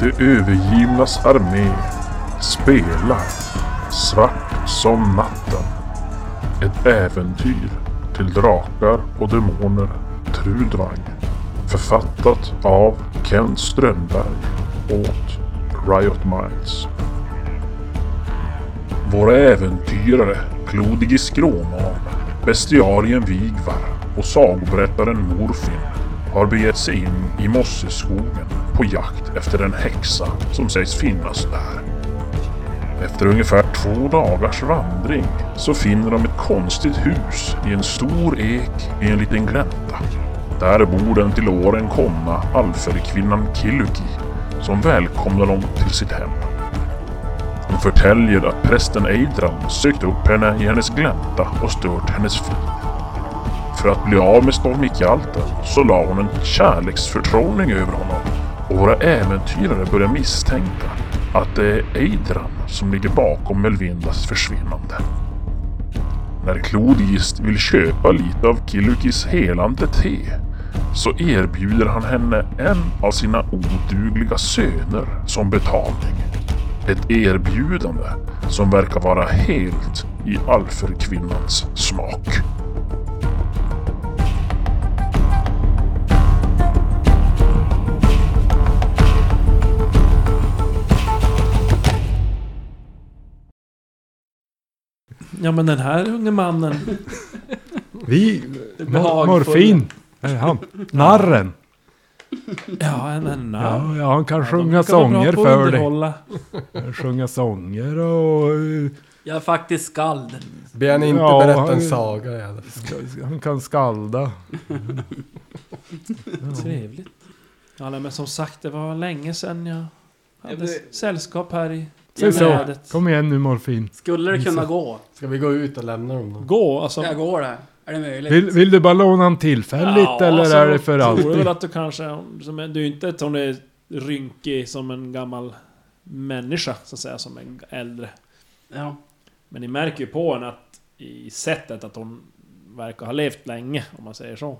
De övergivnas armé spelar Svart som natten. Ett äventyr till drakar och demoner Trudvang. Författat av Kent Strömberg åt Riot Minds. Våra äventyrare Klodigis Gråman, bestiarien Vigvar och sagoberättaren Morfin har begett sig in i Mosseskogen på jakt efter en häxa som sägs finnas där. Efter ungefär två dagars vandring så finner de ett konstigt hus i en stor ek i en liten glänta. Där bor den till åren komna alferkvinnan Killuki som välkomnar dem till sitt hem. Hon förtäljer att prästen Eidran sökt upp henne i hennes glänta och stört hennes frid. För att bli av med Stormikjalten så la hon en kärleksförtrollning över honom våra äventyrare börjar misstänka att det är Eidran som ligger bakom Melvindas försvinnande. När Klodist vill köpa lite av Kilukis helande te så erbjuder han henne en av sina odugliga söner som betalning. Ett erbjudande som verkar vara helt i alferkvinnans smak. Ja men den här unge mannen. Vi... Det Mor morfin. Är han. Narren. Ja, en en Ja, ja, han kan sjunga sånger för dig. underhålla. Sjunga sånger och... eh, Jag är faktiskt skald. Be han inte Ja, berätta han- en saga i alla fall. Han kan skalda. Trevligt. Ja nej, men som sagt det var länge sedan jag hade men- sällskap här i Säg så. Kom igen nu morfin. Skulle det kunna gå? Ska vi gå ut och lämna dem då? Gå alltså. Jag går det. Är det möjligt? Vill, vill du bara låna han tillfälligt eller alltså, är det för tror du väl alltid? att du kanske... Som du är inte att hon är rynkig som en gammal människa så att säga, som en äldre. Ja. Men ni märker ju på henne att i sättet att hon verkar ha levt länge, om man säger så.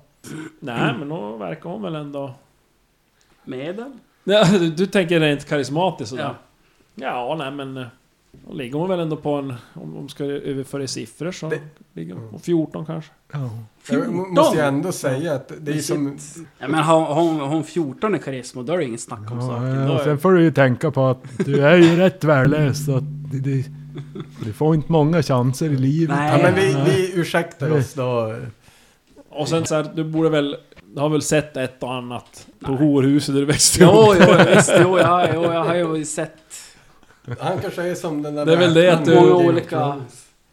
Nej, men då verkar hon väl ändå... Medel? Ja, du, du tänker rent karismatiskt sådär? Ja. Ja, nej men... eh, Då ligger hon väl ändå på en... Om de ska överföra i siffror så... Det- ligger hon på 14 kanske. Ja. Jag må- måste ju ändå säga att det är Men som... Ja, men har hon, har hon 14 i karisma, då är det inget snack om saken. Ja, Då och är, sen får du ju tänka på att du är ju rätt värdelös så att det, det, du får inte många chanser i livet. Nej. Ja men vi, vi ursäktar oss då. Och sen så här, du borde väl... Du har väl sett ett och annat på horhuset där du växte jo, upp? jo, visst, jo, jag, jo, jag har ju sett Han kanske är som den där... Det är väl det att du- många olika...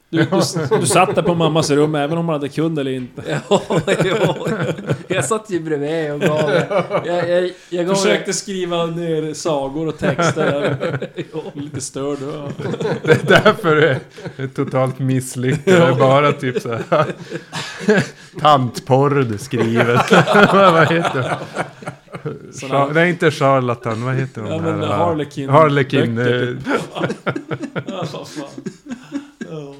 Du, du, du satt där på mammas rum även om man hade kund eller inte. Ja, jo. Jag satt ju bredvid och gav... Jag, jag, jag gav Försökte skriva ner sagor och texter. Lite störd. ja. Det är därför det är totalt misslyckat. Det är bara typ så här. Tantporr du skriver. vad heter det? Såna- Char- Nej inte charlatan, vad heter hon? Ja, men här? Harlequin- Harlequin. böcker, eh, Ja, fan. Ja.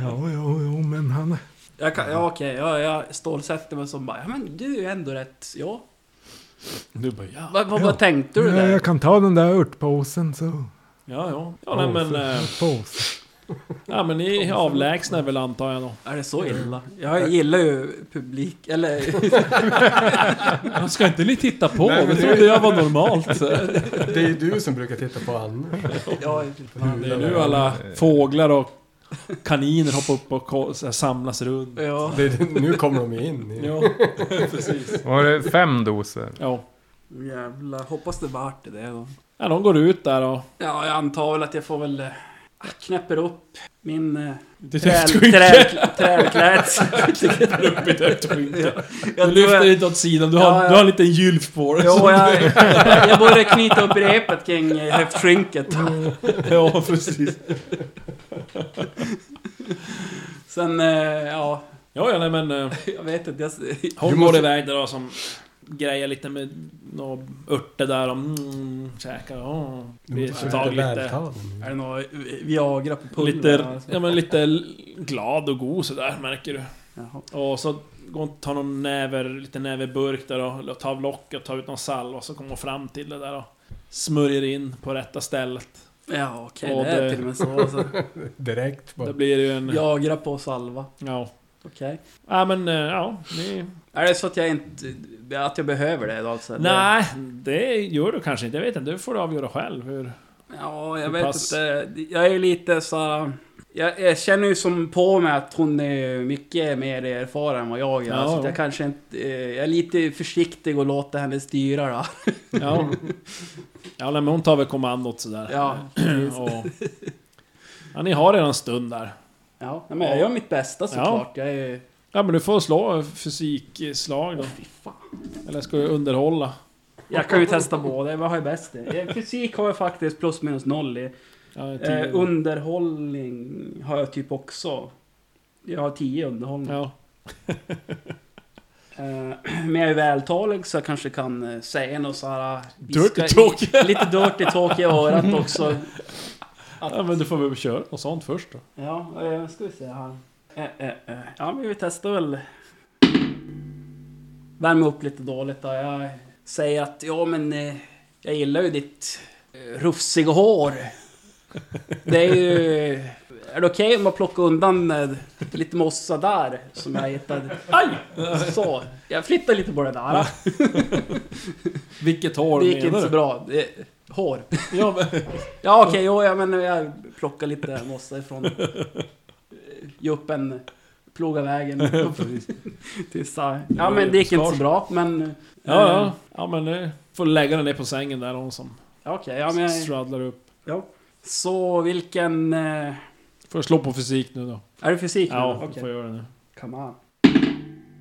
Ja, jo, men han... Jag kan, ja okej, ja, jag stålsätter mig som bara, ja men du är ju ändå rätt, ja. Du bara ja. Vad, vad, vad tänkte du Ja, där? jag kan ta den där örtpåsen så. Ja, ja. Ja, nej, men... eh, Påse. Ja, men ni är avlägsna väl antar jag då. Är det så illa? Jag gillar ju publik, eller... Jag ska inte ni titta på? Det trodde jag var normalt. Det är ju du som brukar titta på Anna. ja, Det är nu alla fåglar och kaniner hoppar upp och samlas runt. ja. Det är, nu kommer de ju in. Ja, precis. Var det fem doser? Ja. Jävlar, hoppas det vart det då. ja, de går ut där och... Ja, jag antar väl att jag får väl... Jag knäpper upp min... eh, trädklädsel. upp i ett skynke. Jag Du lyfter jag- lite åt sidan, du har, Ja, ja. du har en liten gylf på dig. Jo, jag, jag börjar knyta upp repet kring eh, höftskynket. Ja, precis. Sen, eh, ja, Ja, ja, nej men... jag vet inte. Jag, Hon Du går måste- iväg där då som... Grejer lite med några örter där och mm, käkar. Oh, ett vara tag lite... är det något Viagra på pulver? Lite, ja, men lite glad och god sådär märker du. Jaha. Och så går och tar någon näver, lite näverburk där och tar av locket och tar ut någon salva och så kommer hon fram till det där och smörjer in på rätta stället. Ja, okej. Och det är det- till och med så. Alltså. Direkt Det bara. blir ju en... Jagra på salva. Ja. Okej. Ja men, eh, ja. Det, Är det så att jag inte... Att jag behöver det alltså? nej, det gör du kanske inte. Jag vet inte. Det får du avgöra själv. Hur... Ja, jag Hur vet pass? inte. Jag är lite så jag, jag känner ju som på mig att hon är mycket mer erfaren än vad jag är. Ja. Så att jag kanske inte... eh, Jag är lite försiktig och låter henne styra då. Ja. ja men hon tar väl kommandot sådär. Ja, och, ja, ni har redan stund där. Ja, men jag gör mitt bästa såklart. Jag är... Ja men du får slå fysikslag då. Fan. Eller ska du underhålla? Jag kan ju testa båda. Vad har jag bäst i? Eh, Fysik har jag faktiskt plus minus noll i. Ja, tio. Eh, underhållning har jag typ också. Jag har 10 underhållning. ja. Eh, men jag är vältalig så jag kanske kan eh, säga något såhär... Dirty viska talk. i- Lite dirty talk i örat också. ja men du får väl köra och sånt först då. Ja, eh, ska vi se här. Eh, eh, eh. Ja, men vi testar väl... Värma upp lite dåligt då. Jag säger att, ja men... Jag gillar ju ditt rufsiga hår. Det är ju... Är det okej om jag plockar undan lite mossa där som jag hittade? Aj! Så, jag flyttar lite på det där. Vilket hår Det gick inte menar så du? bra. Hår. Ja, men, Ja okej, jo jag men jag plockar lite mossa ifrån... eh, Ge upp en... Ploga vägen. Tills, ja men det gick inte så bra men... eh, ja, ja. Ja men det får lägga den ner på sängen där hon som ja, Okej, ja men... straddlar upp. Ja. Så vilken... eh, Får jag slå på fysik nu då? Är det fysik nu? Ja, Okej. du får göra det nu. Come on.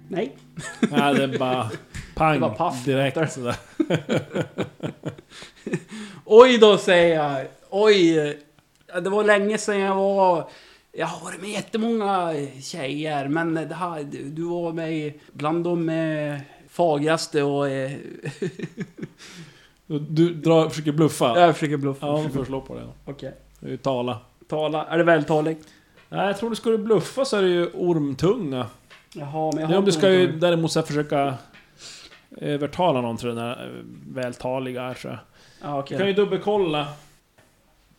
Nej. Nej, det är bara pang Det var paff. direkt sådär. Oj då säger jag. Oj. Det var länge sedan jag var... Jag har varit med jättemånga tjejer men det här, du du var med bland de eh, fagraste och... Eh, Du, du drar, försöker bluffa? jag försöker bluffa. Ja, då får du slå på det. Okej. Ju tala. Tala. Är det vältalig? Nej, jag tror du skulle bluffa så är det ju ormtunga. Jaha, men jag har om du ska ju däremot så försöka övertala någon jag, den här eh, vältaliga är så. Ja, Du kan ju dubbelkolla.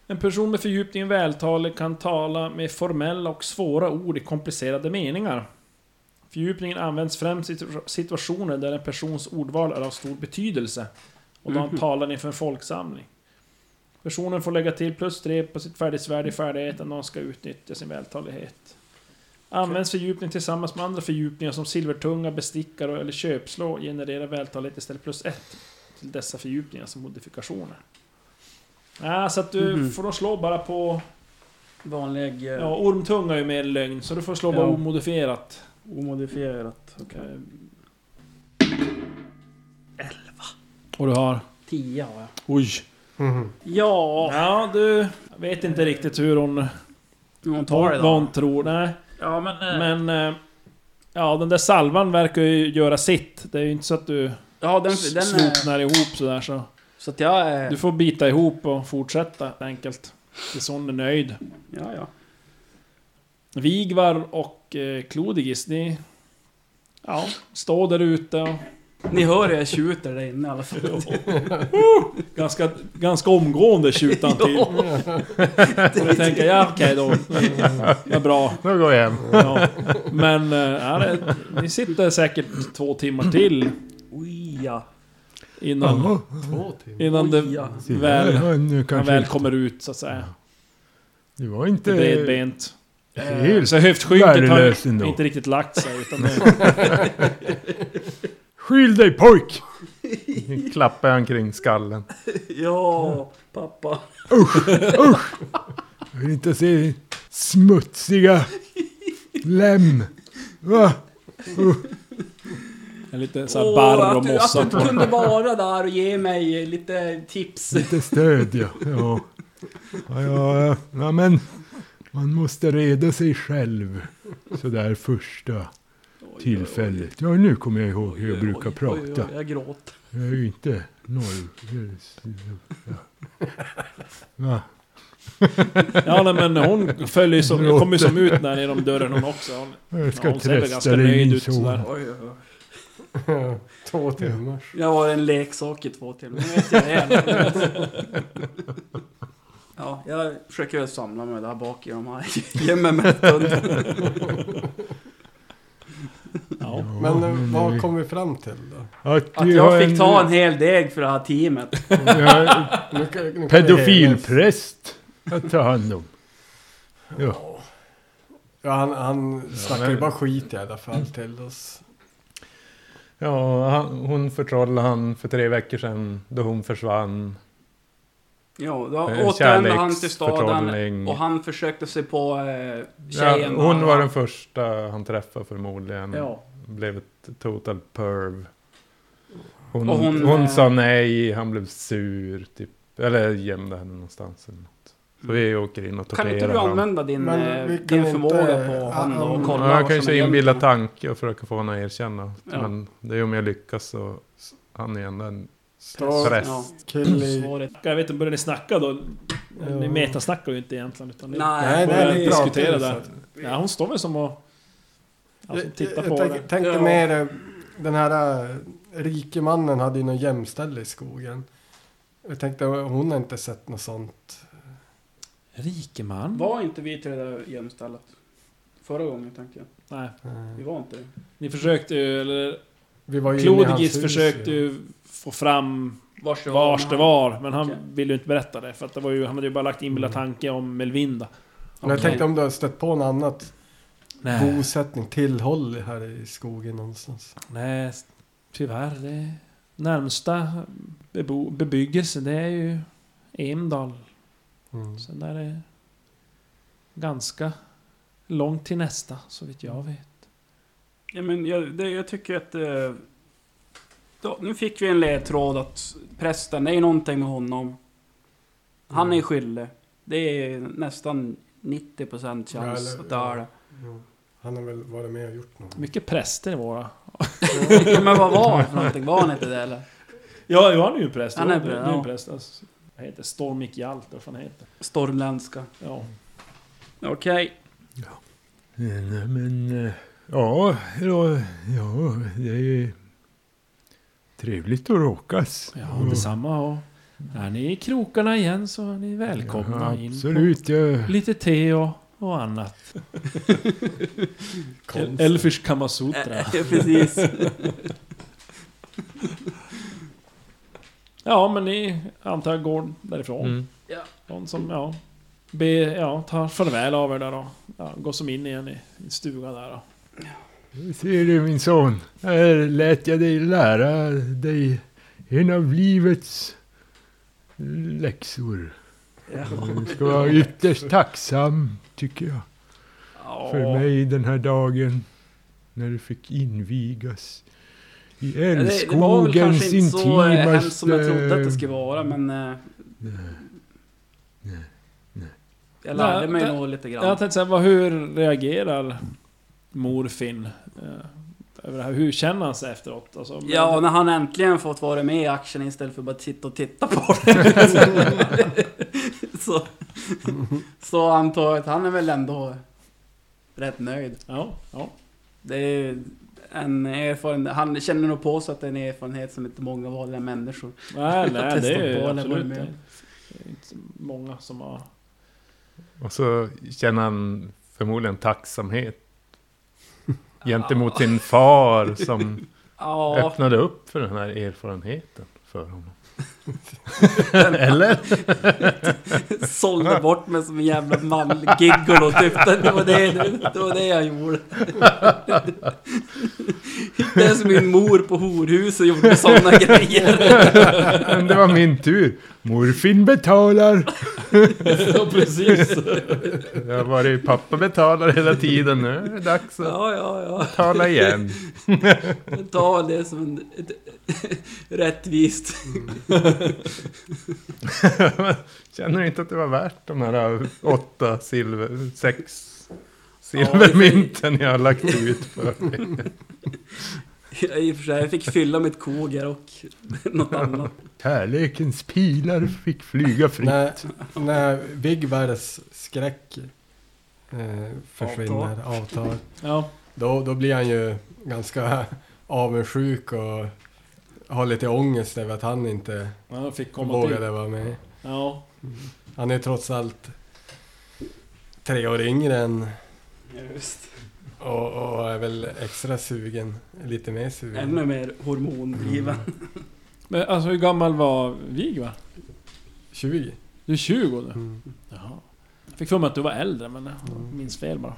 En person med fördjupning vältalig kan tala med formella och svåra ord i komplicerade meningar. Fördjupningen används främst i situ- situationer där en persons ordval är av stor betydelse. Och då han Mhm. talar inför en folksamling. Personen får lägga till plus tre på sitt färdighetsvärde i färdigheten när han ska utnyttja sin vältalighet. Används fördjupning tillsammans med andra fördjupningar som silvertunga, bestickare eller köpslå genererar vältalighet istället plus ett till dessa fördjupningar som modifikationer. Ja, så att du Mhm. får då slå bara på... Vanlig... eh, Ja, ormtunga är ju mer lögn, så du får slå bara Ja. omodifierat. Omodifierat. Okej. Eh, Och du har... 10 har jag. Oj! Mhm. Ja, Ja, du... Jag vet inte riktigt hur hon... hur hon tar det Vad då. hon tror. Nej, Ja, men... eh, men... eh, Ja, den där salvan verkar ju göra sitt. Det är ju inte så att du Ja, den... den är, sloknar ihop sådär så... så att jag är... Du får bita ihop och fortsätta enkelt. Tills hon är nöjd. Ja, ja. Vigvar och eh, Klodigis, ni... Ja, står där ute och... Ni hör hur jag tjuter där inne i alla fall. Ganska, ganska omgående tjutar han till. Och vi tänker, ja okej då. Vad bra. Nu går jag hem. Ja. Men, det, ni sitter säkert två timmar till Oj, ja. innan, Jaha. Två timmar. innan det Oj, ja. Se där, väl, han man kanske väl inte- kommer ut så att säga. Det var inte bredbent. helt... Så höftskynket värdelös har ändå. inte riktigt lagt sig. Utan det, Skyll dig pojk! Nu klappar han kring skallen. Ja, pappa. Jag vill inte se smutsiga lem. Va? En lite så här Åh, barr och att du, mossa att du på. kunde vara där och ge mig lite tips. Lite stöd ja. Ja. Ja, ja, ja. men man måste reda sig själv. Sådär första tillfället. Ja nu kommer jag ihåg hur jag brukar prata. oj, jag gråter. Jag är ju inte norr... Ja. Va? Ja nej, men hon följer ju som, kommer ju som ut där genom dörren hon också. Hon, Jag ska hon ser väl ganska nöjd ut sådär. Oj, oj, oj. Två timmar. Jag var en leksak i två timmar. Nu vet jag. Ja, jag försöker väl samla mig där bak i de här. Stund. Ja. Men eh, vad kom vi fram till då? Att, jag har fick ta en hel deg för det här teamet. vi har Nu kan- nu kan vi pedofilpräst att ta hand om. Ja. Ja, han, han snackar ju bara skit i alla fall till oss. Ja, han, hon förtrollade han för tre veckor sedan då hon försvann. Ja, då Eh, återvände han till staden och han försökte sig på eh, Ja, tjejen. hon då. var den första han träffade förmodligen. Ja. Blev ett total perv. Hon, Och hon, hon, eh, sa nej, han blev sur typ. Eller gömde henne någonstans eller något. Så vi åker in och Kan inte torterar du använda din, eh, din inte- förmåga på honom och han- kolla Ja, jag kan ju så inbilla tanke och försöka få honom att erkänna. Ja. Men det är om jag lyckas så han är ändå en präst. Ja. Jag vet inte, började ni snacka då? Ni metasnackar ju inte egentligen. Utan ni Nej, Nej, börjar nej, vi pratar diskutera ju där. Ja, hon står väl som och... Alltså, Jag- jag på tänk- det. tänkte Ja. mer, eh, den här eh, rike mannen hade ju någon gömställe i skogen. Jag tänkte, hon har inte sett något sånt. Rikeman? Var inte vi till det där gömstället? Förra gången tänkte jag. Nej, Vi var inte det. ni försökte ju, eller Vi var ju Klodigis hus försökte ju. ju få fram Vars det vars men det han- var, men han Okej. ville ju inte berätta det. För att det var ju, han hade ju bara lagt inbillad Mm. tanke om Melvinda. Men jag tänkte om du har stött på något annat Nej, bosättning, tillhåll här i skogen någonstans. nej tyvärr. Det närmsta bebo, bebyggelse, det är ju Emdal. Mm. Sen är det ganska långt till nästa, så vitt jag vet. Ja, men jag, det, jag tycker att... Eh, då, nu fick vi en ledtråd att prästen, det är någonting med honom. Han Mm. är skyldig. Det är nästan 90% chans Ja, eller- att det är det. Han har väl varit med och gjort något. Mycket präster i våra. ja, men vad var han för någonting? Var han inte det eller? Ja, jo, han är ju präst. Han är det- präst, är ja. en präst. Alltså, vad heter det? Stormik Hjalt, eller vad fan heter. Stormländska. Ja. Okej. Nej, men... eh, Ja, ja, ja, det är trevligt att råkas. Ja, Och- detsamma. Och är ni i krokarna igen så är ni välkomna Ja, in absolut. Jag, på lite te och, och annat. Elfish Kamasutra. Ja, precis. Ja, men ni antar jag går därifrån. Mm. Någon som, ja... Be, ja, tar farväl av er där då. Ja, går som in igen i, i stugan där då. ser du min son, här lät jag dig lära dig en av livets läxor. Du ska vara ytterst tacksam, tycker jag, för Ja. mig den här dagen när du fick invigas i Ja, det, det var väl älskogens kanske inte så eh, hemskt som jag trodde att det intimaste... skulle vara, men... Eh, Nej. jag lärde Nej, mig det- nog lite grann. Jag tänkte säga, vad, hur reagerar morfin eh, över det här? Hur känner han sig efteråt? Alltså, Ja, när han äntligen fått vara med i action istället för bara att sitta och titta på det. så, så antar jag att han är väl ändå rätt nöjd. ja, ja. Det är en erfarenhet, han känner nog på sig att det är en erfarenhet som inte många vanliga människor. Nej, nej, det testat är ju på eller absolut med. det. Det är inte många som har... Och så känner han förmodligen tacksamhet gentemot sin far som Ja, öppnade upp för den här erfarenheten för honom. Eller? sålde bort mig som en jävla man gigolo typ. Det var det, det var det jag gjorde. Det är som min mor på horhuset gjorde sådana grejer. Men det var min tur. Morfin betalar. ja, precis. Jag har varit pappa betalar hela tiden. Nu är det dags att Ja, ja, ja. betala igen. Ta det som en, ett, rättvist. Känner du inte att det var värt de här åtta silver... sex silvermynten jag har lagt ut för dig? Jag, I och för sig, jag fick fylla mitt koger och något annat. Kärlekens pilar fick flyga fritt. När, när Vigvars skräck eh, försvinner, avtar, Ja, då, då blir han ju ganska avundsjuk och har lite ångest över att han inte Ja, fick komma till. vågade vara med. Ja. Han är trots allt tre år yngre än Just. och, och är väl extra sugen. Lite mer sugen. Ännu mer hormondriven. Men alltså hur gammal var Vig va? 20. Du är 20 nu? Mm. Jaha. Jag fick för mig att du var äldre men jag minns fel bara.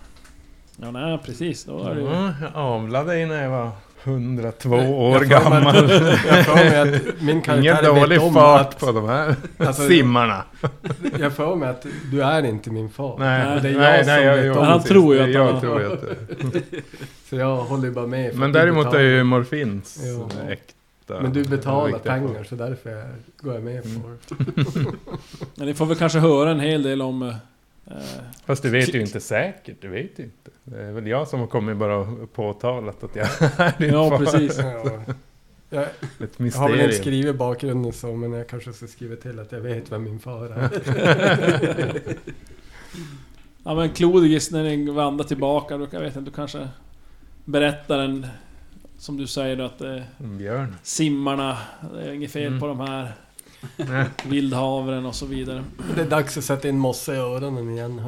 Ja nej precis, då är det ju... Ja, jag avlade när jag var 102 Jag- år jag gammal. att- Jag får mig att min karaktär Ingen dålig fart att, på de här Alltså, simmarna. Jag får mig att du är inte min far. Nej, Och det är nej, jag nej, som jag, vet jag, om han det. tror ju att jag han tror att det. Så jag håller bara med. Men däremot är ju morfins Ja. äkta. Men du betalar pengar så därför jag går jag med Mm. på det. Men ni får väl kanske höra en hel del om... Eh, Fast du vet ju inte säkert, du vet ju inte. Det är väl jag som har kommit bara och påtalat att jag är din ja far. precis. Ja. Jag jag har väl inte skrivit bakgrunden så, men jag kanske ska skriva till att jag vet vem min far är. Ja men Klodigis när ni vandrar tillbaka, då, jag vet inte, du kanske berättar en... Som du säger då, att eh, björn. simmarna, det är inget fel Mm. på de här. Vildhavren och så vidare. Det är dags att sätta in mossa i öronen igen.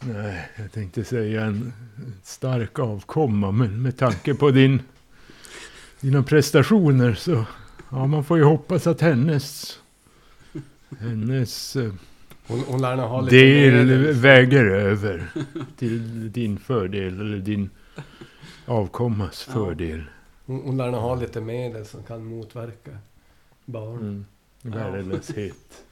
Nej, jag tänkte säga en stark avkomma, men med tanke på din, dina prestationer så... Ja, man får ju hoppas att hennes... Hennes eh, Hon, hon lär ha lite del väger över till din fördel, eller din avkommas Ja. fördel. Hon, hon lär ha lite medel som kan motverka barn. Mm. Värdelöshet.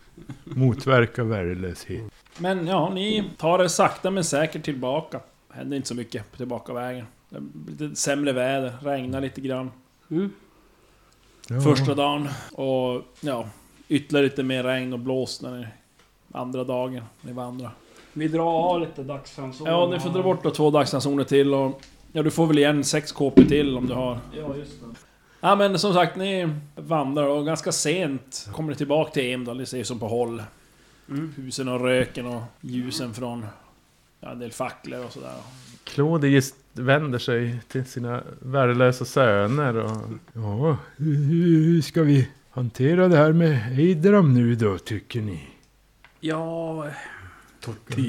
Motverka värdelöshet. Men ja, ni tar det sakta men säkert tillbaka. Händer inte så mycket på tillbakavägen. Det blir lite sämre väder, regnar lite grann. Mm. Ja. Första dagen. Och ja, ytterligare lite mer regn och blåst när ni... Andra dagen ni vandrar. Vi drar av lite dagsranson. Ja, ni får dra bort då två dagsransoner till och... Ja, du får väl igen sex KP till om du har. Ja, just det. Ja men som sagt, ni vandrar och ganska sent kommer ni tillbaka till Emdal. Ni ser som på håll. Mm. Husen och röken och ljusen från... Ja, en del facklor och sådär. Claudius vänder sig till sina värdelösa söner och... Ja, hur, ska vi hantera det här med Eidram nu då, tycker ni? Ja,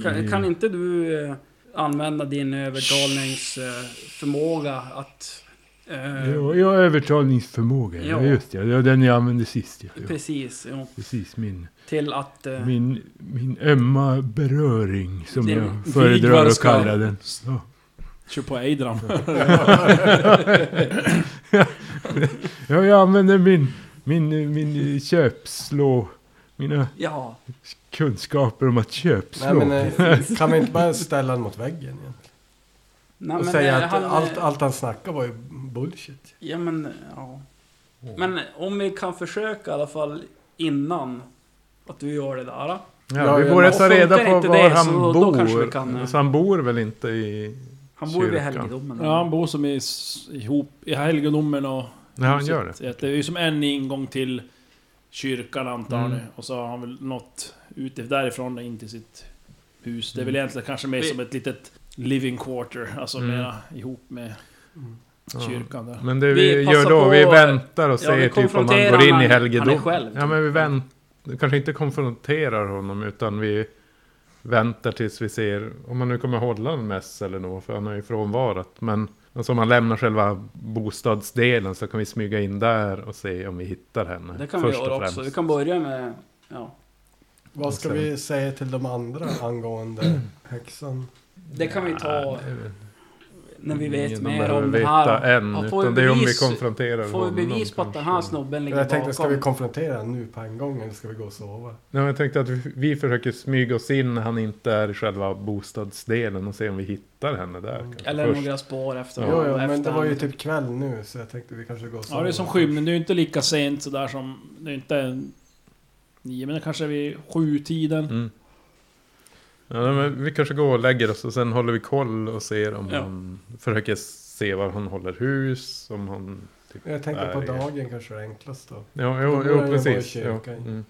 kan, kan inte du eh, använda din övertalningsförmåga att... eh, Ja, jag har övertalningsförmåga, ja. Ja. just det. Det var den jag använde sist. Ja. Ja, Precis, ja, Precis, min, till att... eh, min, min ömma beröring som jag föredrar att kalla den. Ja. Kör på Eidram. Ja, jag använder min, min, min köpslå, mina Ja, kunskaper om att köpslå. Nej, men, eh, kan man inte bara ställa den mot väggen igen? nej, Och men, säga eh, att han, eh, allt, allt han snackar var ju bullshit. Ja men, ja. Men om vi kan försöka i alla fall innan att du gör det där. Ja, Ja, vi borde ta reda på var det, han så bor. vi kan, Så han bor väl inte i... Han bor ju vid Kyrkan. helgedomen. Ja, han bor som i, ihop i helgedomen och... Ja, han gör det. Det är ju som en ingång till kyrkan antar Mm. ni. Och så har han väl nått ut därifrån in till sitt hus. Det är väl Mm. egentligen kanske mer som ett litet living quarter. Alltså Mm. mera ihop med Ja. kyrkan där. Men det Vi vi, gör då, vi väntar och Ja, ser typ om han konfronterar går in i helgedom. själv, Ja, men vi väntar. Kanske inte konfronterar honom utan vi väntar tills vi ser om han nu kommer hålla en mäss eller något. För han har ju frånvarat. Men alltså om han lämnar själva bostadsdelen så kan vi smyga in där och se om vi hittar henne. Det kan vi göra också. främst. Vi kan börja med... Ja. Vad ska vi säga till de andra angående häxan? Det kan vi ta Ja, det är väl- när vi vet ingen mer om det här. än. Ja, får vi utan det är om vi bevis- konfronterar Får vi honom. bevis på att den här snubben ligger Jag tänkte, ska bakom? vi konfrontera honom nu på en gång eller ska vi gå och sova? Nej, jag tänkte att vi, vi försöker smyga oss in när han inte är i själva bostadsdelen och se om vi hittar henne där. kanske Eller först. några spår efter Ja. Jo, men det var ju typ kväll nu så jag tänkte vi kanske går och sover. Ja, det är som skymning. Det är ju inte lika sent sådär som... Det är inte... Nio, men det kanske är vid sju-tiden. Mm. Ja, men vi kanske går och lägger oss och sen håller vi koll och ser om Ja. han försöker se var han håller hus, om han... Typ, Jag tänkte på dagen kanske det är enklast då. Ja, Då jo, börjar jo precis. Ja. Mm. Mm.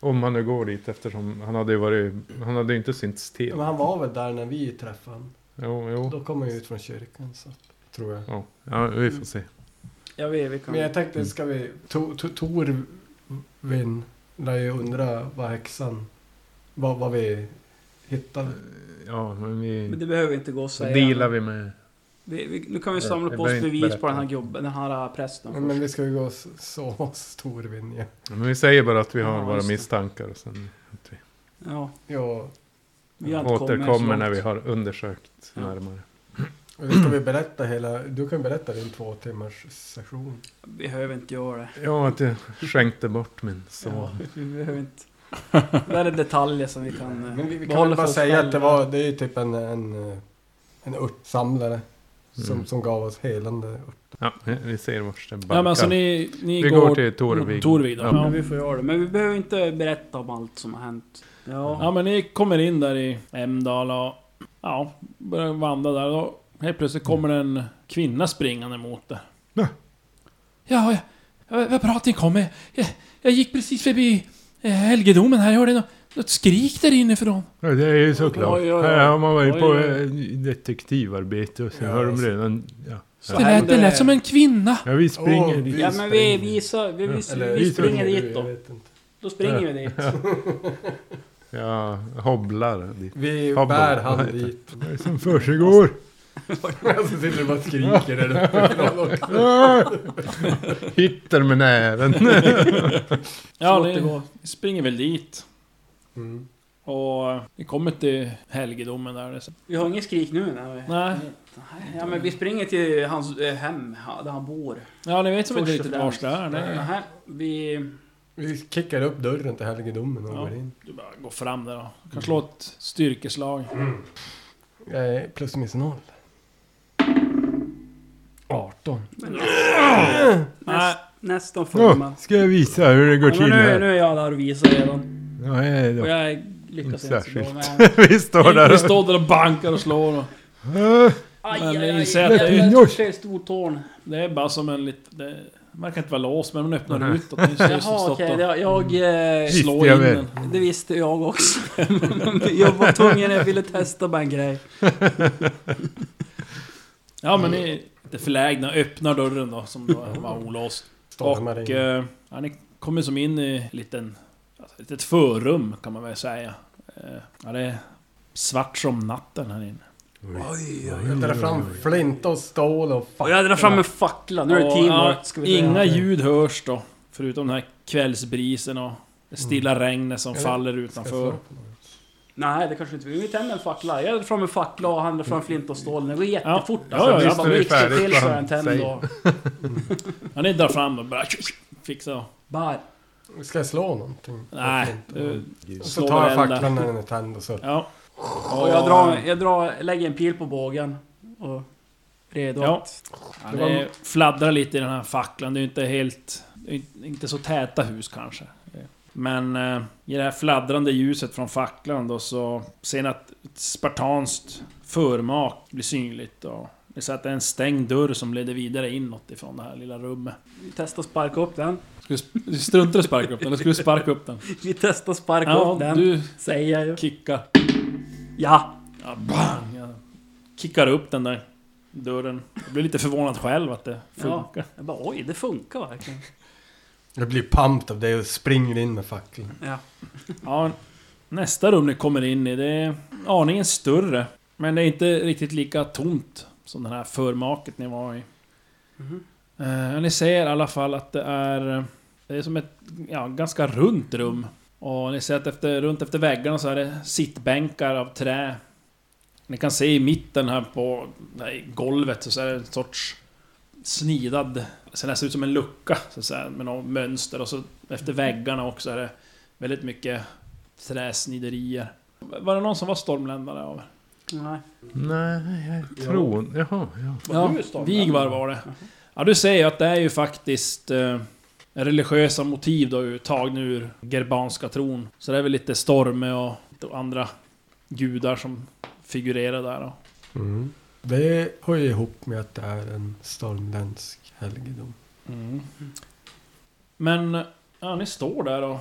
Om han nu går dit eftersom han hade ju varit... Han hade ju inte synts till. Ja, men han var väl där när vi träffade honom? Jo, jo. Då kommer vi ut från kyrkan så tror jag. Ja, ja vi får se. Ja, vi, vi kan... Men jag tänkte, ska vi... To- to- Torvin lär ju undra vad häxan... Vad, vad vi hittade. Ja, men vi... Men det behöver inte gå Så säga. dealar vi med... Vi, vi, nu kan vi samla Jag på oss bevis på den här gubben, den här äh, prästen. Men, men vi ska ju gå och s- sova hos Torvin ja. Men vi säger bara att vi har Ja, våra misstankar och sen att vi Ja, Ja, vi så återkommer när vi har undersökt Ja. närmare. och ska vi berätta hela... Du kan berätta din två timmars session. Vi behöver inte göra det. Ja, att jag skänkte bort min son. Ja, vi behöver inte. Det här är detaljer som vi kan eh, Men vi, vi kan väl bara säga att det själva. var... Det är ju typ en... En, eh, en örtsamlare. Som, Mm. som gav oss helande ört. Ja, vi ser vart det barkar. Ja, men alltså ni, ni vi går... går till Torvig. Torvig då. Ja. Ja. Men vi får göra det. Men vi behöver inte berätta om allt som har hänt. Ja. Ja men ni kommer in där i Emdal och... Ja, börjar vandra där och helt plötsligt kommer en kvinna springande mot er. Ja. Ja, ja, vad bra att ni kommer. Jag, jag gick precis förbi helgedomen här, jag hörde något, något skrik där inifrån. Ja, det är ju såklart. Oj, oj, oj. Här har man varit Oj, på oj. eh, detektivarbete och så Ja, har de redan... Ja, Så Det lät, det lät som en kvinna. ja vi springer dit. Ja men vi vi, vi, Eller- vi springer springer dit du, då. jag. Då springer vi dit. Ja, hobblar dit. Vi bär han dit. Vad är det som försiggår? Och så sitter du bara och skriker där uppe. Hittar med näven. Ja, ni, springer väl dit. Mm. Och eh, ni kommer till helgedomen där. Vi har ingen skrik nu. Nej. Nej. Ja men vi springer till hans eh, hem, där han bor. Ja, ni vet som inte riktigt vars det är. Vi... Vi kickar upp dörren till helgedomen och Ja. går in. du bara går fram där och kan slå ett styrkeslag. Jag är plus minus noll. 18. Nej, Näst, nästan full man. ska jag visa hur det går Ja, men till nu, här? nu är jag där och visar redan. Ja, hej Och då. jag lyckas Inte så bra. särskilt. Men... Vi står ni, ni där står där och bankar och slår. Och och... Aj, Men aj, ni aj. ser att Jag det är- jag ser stortån. det är bara som en liten... Det verkar inte vara låst, men hon öppnar Nej. utåt. Som Jaha stått okej, och det- jag... eh, Visste slår jag in väl. den. Det visste jag också. jag var tvungen, jag ville testa bara en grej. Ja, men ni lite förlägna öppnar dörren då, som då var olåst. Och eh, ja, ni kommer som in i en liten... Alltså, ett litet förrum kan man väl säga. Eh, ja, det är svart som natten här inne. Jag drar fram flint och stål och Och jag drar fram en fackla. Nu är det teamwork. Inga ljud hörs då. Förutom den här kvällsbrisen och det stilla regnet som Eller- faller utanför. Nej, det kanske inte vi. Vi tänder en fackla. Jag drar fram en fackla och han drar fram flint och stål. Det går jättefort. Ja, alltså. ja, jag visst bara färdigt till så han en tänd säger. och... Ja, ni drar fram och bara fixa. Bär. Ska jag slå någonting? Nej, du Och så tar jag facklan när den är tänd och så... Ja. Och jag drar, jag drar, lägger en pil på bågen. Och redo Ja. att... Ja, det fladdrar lite i den här facklan. Det är ju inte helt... inte så täta hus kanske. Men eh, i det här fladdrande ljuset från facklan då så ser ni att ett spartanskt förmak blir synligt. Och det ser att det är en stängd dörr som leder vidare inåt ifrån det här lilla rummet. Vi testar sparka upp den. Ska du, du struntar i att sparka upp den, eller ska du sparka upp den? Vi testar sparka Ja, upp den. du Säger jag ju. kickar. Ja. Ja, bang! Jag kickar upp den där dörren. Jag blir lite förvånad själv att det funkar. Jag bara oj, det funkar verkligen. Jag blir pumped av det och springer in med facklan. Ja. Ja, nästa rum ni kommer in i, det är aningen större. Men det är inte riktigt lika tomt som det här förmaket ni var i. Mhm. Eh, ni ser i alla fall att det är... Det är som ett ja, ganska runt rum. Och ni ser att efter, runt efter väggarna så är det sittbänkar av trä. Ni kan se i mitten här på nej, golvet så är det en sorts snidad... Ser nästan ut som en lucka så att säga, med något mönster. Och så efter väggarna också är det väldigt mycket träsniderier. Var det någon som var stormländare av? Nej. Nej, jag tror... Jaha, ja. Var Ja, du stormländare? Vigvar var det. Ja, du ser ju att det är ju faktiskt eh, religiösa motiv då tagna ur gerbanska tron. Så det är väl lite Storme och andra gudar som figurerar där då. Mm. Det hör ju ihop med att det är en stormländsk helgedom. Mm. Men, ja, ni står där och...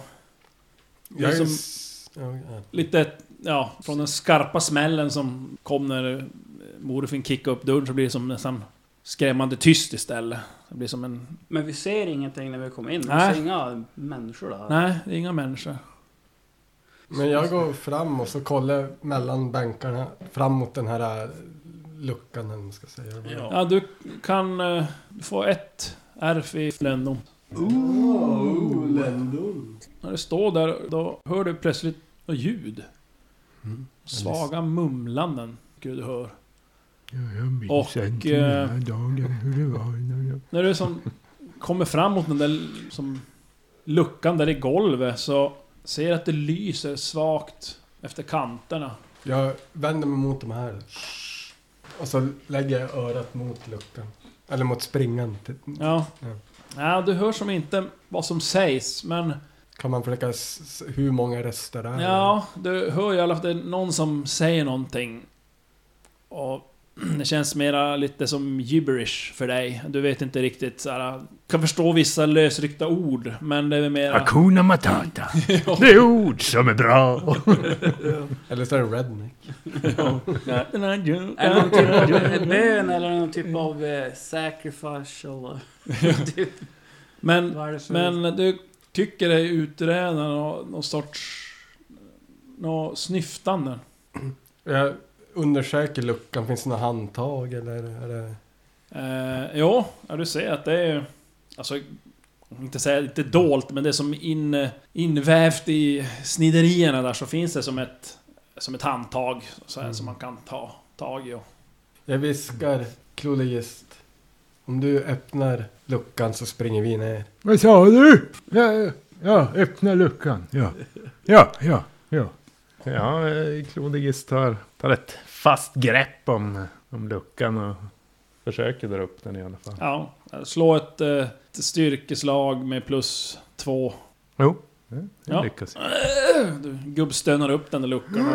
Jag är som- s- Ja, ja. lite, ja, från den skarpa smällen som kom när eh, morfin kickade upp dörren så blir det som nästan skrämmande tyst istället. Det blir som en... Men vi ser ingenting när vi kommer in. Vi Nej. ser inga människor där. Nej, det är inga människor. Men jag går fram och så kollar mellan bänkarna fram mot den här luckan eller vad man ska säga. Ja. Ja, du kan eh, få ett RF i ländom. Oh, ländon. När du står där, då hör du plötsligt något ljud. Mm. Svaga mumlanden, Gud du hör. Ja, jag minns Och, inte eh, den här dagen hur det var. när jag- När du som kommer fram mot den där som luckan där i golvet så ser jag att det lyser svagt efter kanterna. Jag vänder mig mot de här. Och så lägger jag örat mot luckan. Eller mot springan. till- Ja. Ja. Ja, du hör som inte vad som sägs, men Kan man försöka hur många röster det är? ja, du hör i alla fall att det är någon som säger någonting. Och det känns mera lite som gibberish för dig. Du vet inte riktigt såhär... Kan förstå vissa lösryckta ord, men det är mera... Hakuna Matata. Det är ord som är bra. Eller så är det redneck. Är det någon typ av bön eller någon typ av eh, sacrifice eller... typ, Men är. Men du tycker dig utreda någon, någon sorts... Något snyftande. Undersöker luckan. Finns det några handtag eller är det... Eh, jo, ja, du ser att det är... Alltså... Inte säga inte dolt, men det är som in, invävt i sniderierna där så finns det som ett... Som ett handtag så här, Mm. som man kan ta tag i. Och, Jag viskar Kloligist. Om du öppnar luckan så springer vi ner. Vad sa du? Ja, ja, ja, öppna luckan. Ja, ja, ja. ja. Ja, eh, Klodigis tar, ett fast grepp om, om luckan och försöker dra upp den i alla fall. ja, slå ett, eh, ett styrkeslag med plus två. Jo, det, Ja. lyckas. Du gubbstönar upp den där luckan och...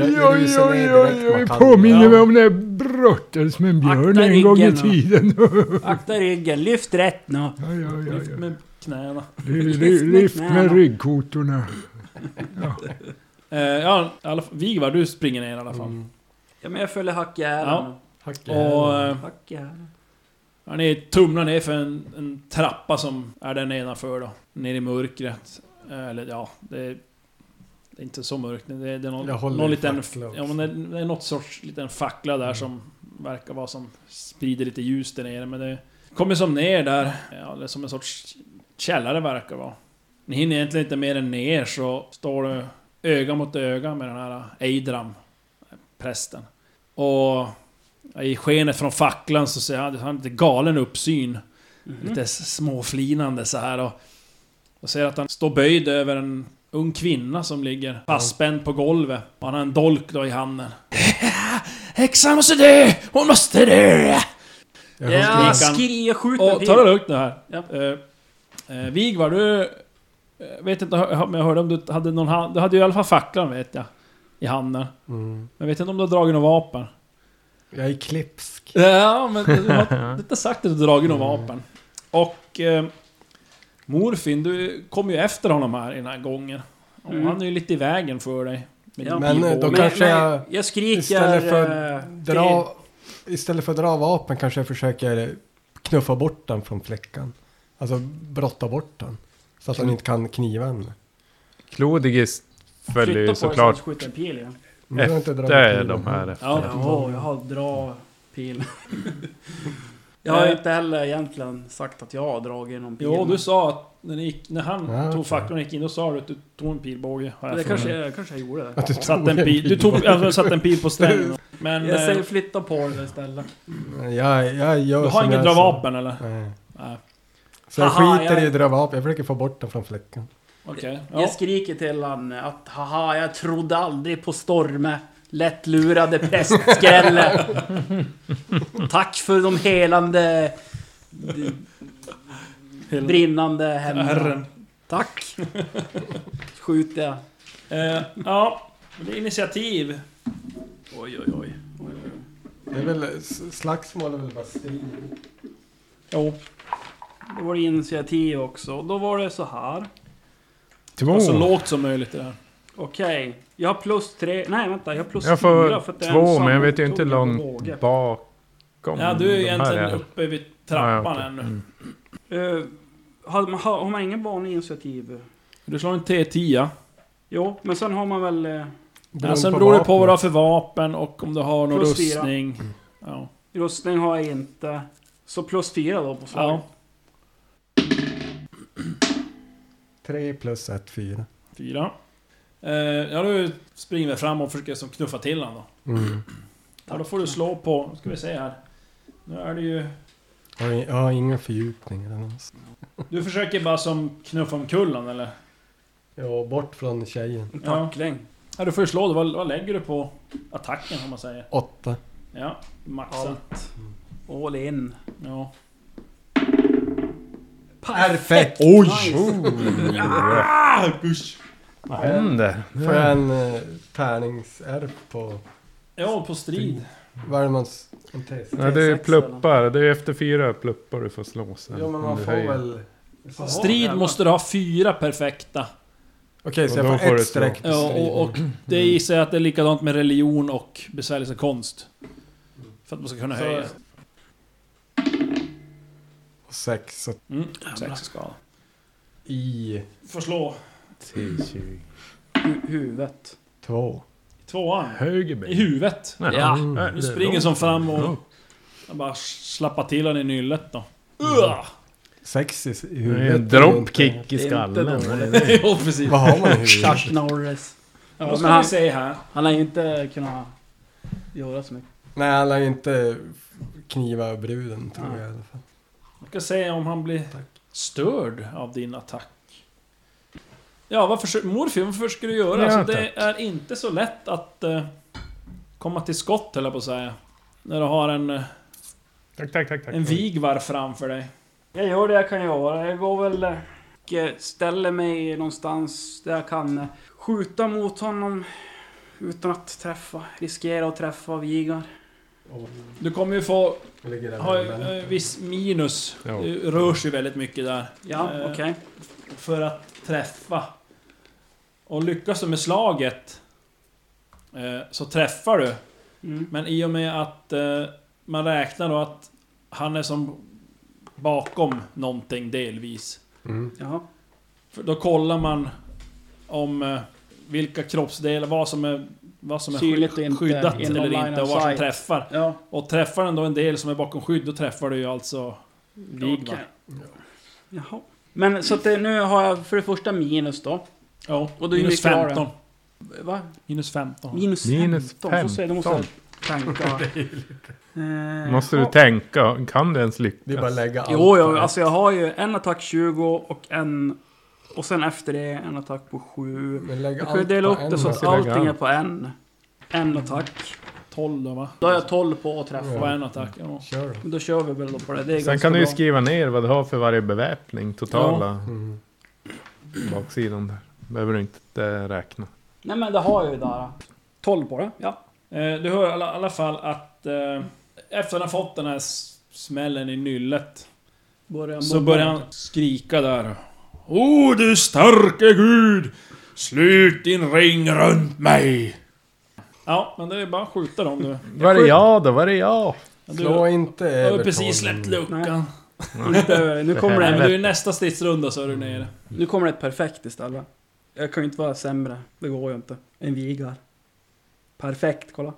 Jag- jag oj, rusar oj, ner oj, direkt, kan. Påminner mig om när jag brottades med en björn Akta en gång i tiden. Akta ryggen, lyft rätt nu. Ja, ja, ja, Lyft med knäna. Ly- ly- Lyft med Lyft med ryggkotorna. Ja. Eh, ja, alla Vigvar, du springer ner i alla fall. Mm. Ja men jag följer hackjäveln. Ja. Och... eh, Hackjäveln. Ja, ni tumlar ner för en, en trappa som är där nedanför då. Ner i mörkret. Eh, Eller ja, det är, det är inte så mörkt. Det är, det är någon, någon liten... Ja, men det är, det något sorts liten fackla där som verkar vara som sprider lite ljus där nere. Men det kommer som ner där. Ja, det är som en sorts källare verkar vara. Ni hinner egentligen inte mer än ner så står du öga mot öga med den här Eidram, prästen. Och i skenet från facklan så ser han, han har lite galen uppsyn. Mhm. Lite småflinande så här och... Och ser att han står böjd över en ung kvinna som ligger fastspänd på golvet. Och han har en dolk då i handen. Häxan måste dö! Hon måste dö! Ja, hugger- skri, jag skjuter en Och ta det lugnt nu här. Ja. Eh, eh, Vigvar, du... eh, vet inte om jag hörde om du hade någon hand... Du hade ju i alla fall facklan vet jag. I handen. Mm. Men jag vet inte om du har dragit något vapen. Jag är klipsk. Ja, men du har inte sagt att du dragit något vapen. Och... Eh, Morfin, du kom ju efter honom här i den här gången. Och Mm. han är ju lite i vägen för dig. Ja. Men, eh, då Men, kanske men jag- jag skriker... Istället för eh, dra... Istället för att dra vapen kanske jag försöker knuffa bort den från fläckan. Alltså brotta bort den. Så att han inte kan kniva henne. Klodigis följer ju flytta på dig så såklart jag skjuter en pil igen. Men du har inte dragit efter de här. Efter. Ja. Ja, jag har dra pil. jag har inte heller egentligen sagt att jag har dragit någon pil. Jo, du sa att när, ni gick, när han Ja, tog facklan och gick in, då sa du att du tog en pilbåge. jag Det kanske, jag, kanske jag gjorde det. Att du Satt tog en pil. Du tog, alltså, satte en pil på strängen. Men... Jag säger Eh, flytta på det istället. Jag, jag gör du har jag dra vapen eller? Nej. Nej. Så jag Haha, skiter jag- i vapen. Jag försöker få bort den från fläcken. Okej. Jag Ja. skriker till han att haha, jag trodde aldrig på Storme. Lättlurade prästskrälle. Tack för de helande... Brinnande händerna. Tack. Skjuter jag. Eh, ja, det är initiativ. Oj, oj, oj. Det är väl slagsmål är väl bara strid. Jo. Då var det initiativ också. Och då var det så här. Två. Och så lågt som möjligt det där. Okej. Jag har plus tre. Nej vänta, jag har plus Jag fyra får för att det är två, en men jag vet ju inte på långt bakom Ja, du är de här egentligen är. uppe vid trappan Ja, ja, okej. ännu. Mm. Eh, har, man, har, har man ingen vanlig initiativ? Du slår en T10. Jo, men sen har man väl... Eh, Ja, sen på beror det på vad du har för vapen och om du har någon Plus fyra. rustning. Ja. rustning har jag inte. Så plus fyra då på slaget. ja. Tre plus ett, fyra. Fyra. Eh, ja, du springer väl fram och försöker som knuffa till honom då. Mm. Ja, då får du slå på... Ska vi se här. Nu är det ju... Jag har, ingen fördjupning eller något. Du försöker bara som knuffa omkull eller? Ja, bort från tjejen. En tackling. Ja, du får ju slå. då. Vad, vad lägger du på attacken, om man säger? Åtta. Ja, maxen. Allt. All in. Ja. Perfekt! Oj! Nice. Ah, usch. Vad händer? Får jag en uh, tärningsärv på... Ja, på strid. Vad är det man... s- En test? Ja, det är T6 pluppar. Det är efter fyra pluppar du får slå sen. Ja, men man du får höjer. väl... Strid måste du ha fyra perfekta. Okej, så Och jag får får du ett streck på Ja, och, och det gissar jag att det är likadant med religion och besvärjelse konst. För att man ska kunna Så- höja. Sex så Mm, sex i skada. i Får slå T20. Hu- huvudet. två. tvåan. Höger I ben. huvudet. Ja. Mm. Nej, Du springer som fram och... Jag bara slappar till honom i nyllet då. Ugh! Sex i, i huvudet. en är dropkick i Det är inte skallen. jo, precis. Vad har man i huvudet? Chuck Norris. Ja, Ja, då ska men vi han, se här. han har ju inte kunnat göra så mycket. Nej, han ju inte kniva bruden tror Ja. jag i alla fall. Vi ska se om han blir Tack. störd av din attack. Ja, vad försöker... Morfin, vad försöker du göra? Ja, alltså, det är inte så lätt att eh, komma till skott, jag på att säga. När du har en, eh, Tack, tack, tack. tack. en vigvar framför dig. Jag gör det jag kan göra. Jag går väl och eh, ställer mig någonstans där jag kan eh, skjuta mot honom utan att träffa. Riskera att träffa Vigar. Du kommer ju få ha eh, viss minus. Ja. Det rör sig väldigt mycket där. Ja, Eh, okej. För att träffa. Och lyckas du med slaget eh, så träffar du. Mm. Men i och med att eh, man räknar då att han är som bakom någonting delvis. Mm. Jaha. För då kollar man om vilka kroppsdelar, vad som är, vad som är inte, skyddat inom eller inte och vad som träffar. Ja, Och träffar den då en del som är bakom skydd, då träffar du ju alltså Vigvar. okej. Jaha. Men så att det, nu har jag för det första minus då. Ja, Och då är minus mycket har 15. Va? Minus 15. Minus, Minus 15? Så säger då måste jag 15. tänka. Eh, Måste du ja. tänka, kan du ens lyckas? Det är bara att lägga allt Jo, jo, alltså jag har ju en attack 20 och en... Och sen efter det en attack på 7. Men lägg Jag kan ju dela upp det så att allting är på en. En attack. 12 då va? Då har jag 12 på att träffa. På en attack. Ja. Kör då. Då kör vi väl då på det. det är Sen kan du ju bra. skriva ner vad du har för varje beväpning, totala Mm. baksidan där. Behöver du inte räkna. Nej men det har jag ju där. 12 på det, ja. Eh, Du hör i alla, alla fall att eh, efter han har fått den här smällen i nyllet Börjar så börjar han skrika där. O du starke gud! Slut din ring runt mig! Ja, men det är bara att skjuta dem nu. Var är jag då? Var är jag? Du Slå har inte ju över precis 12. släppt luckan. Inte- nu, kommer Nej, men det, du är nästa stridsrunda så är du nere. nu kommer det ett perfekt istället. Jag kan ju inte vara sämre. Det går ju inte. En vigar. Perfekt, kolla.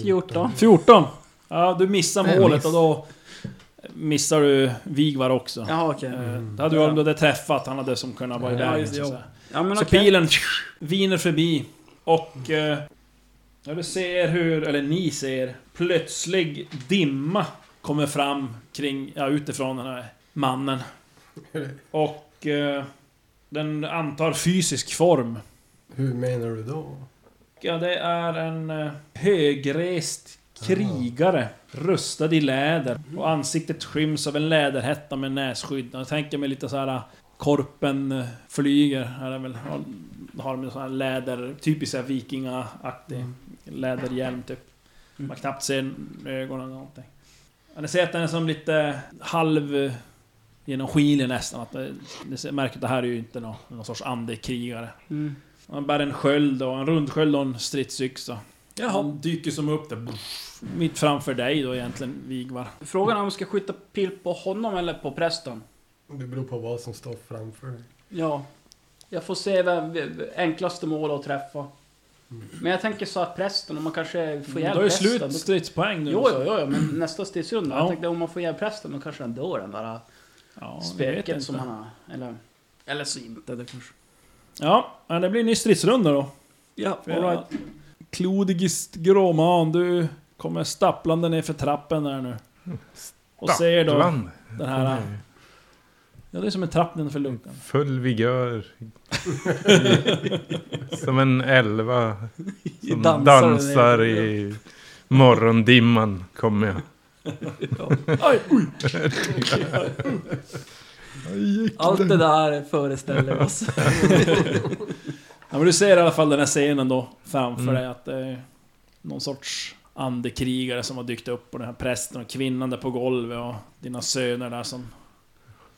14. 14. Ja, du missar målet miss. och då missar du Vigvar också. Jaha, okej. Eh, Det hade du hade träffat, han hade som kunnat vara i Ja, vägen. just det, så ja. Ja Så okej. pilen viner förbi och... Eh, ja, du ser hur, eller ni ser, plötslig dimma kommer fram kring, ja utifrån den här mannen. Och eh, den antar fysisk form. Hur menar du då? Ja, det är en eh, högrest krigare, rustad i läder. Och ansiktet skyms av en läderhätta med nässkydd. Jag tänker mig lite så här eh, Korpen eh, flyger, här är väl, har, de en sån här läder, typiskt vikingaaktig läderhjälm typ. Man knappt ser ögonen eller någonting. Ni ser att den är som lite halv... genomskinlig nästan. Att det, det märker att det här är ju inte någon, någon sorts andekrigare. Mm. Han bär en sköld och en rundsköld och en stridsyxa. Jaha. Han dyker som upp där. Mitt framför dig då egentligen, Vigvar. Frågan är om vi ska skjuta pil på honom eller på prästen. Det beror på vad som står framför dig. Ja. Jag får se vem, enklaste mål att träffa. Men jag tänker så att prästen, om man kanske får Du ihjäl har ju prästen. slut stridspoäng nu. Jo, jo, jo, jo, men nästa stridsrunda. Ja. Jag tänkte om man får ihjäl prästen, då kanske han dör den där Ja, jag vet spöket som han har. Eller, eller så inte, det kanske. Ja, ja, det blir en ny stridsrunda då. Ja, jag- Klodigist gråman, du kommer stapplande ner för trappen där nu. Och ser då den här... Ja, det är som en trapp nedanför luckan. Full vigör. som en elva som Dansar dansar, i morgondimman kommer jag. Aj, oj. Allt det där föreställer oss. Ja, men du ser i alla fall den här scenen då framför Mm. dig att det är någon sorts andekrigare som har dykt upp och den här prästen och kvinnan där på golvet och dina söner där som...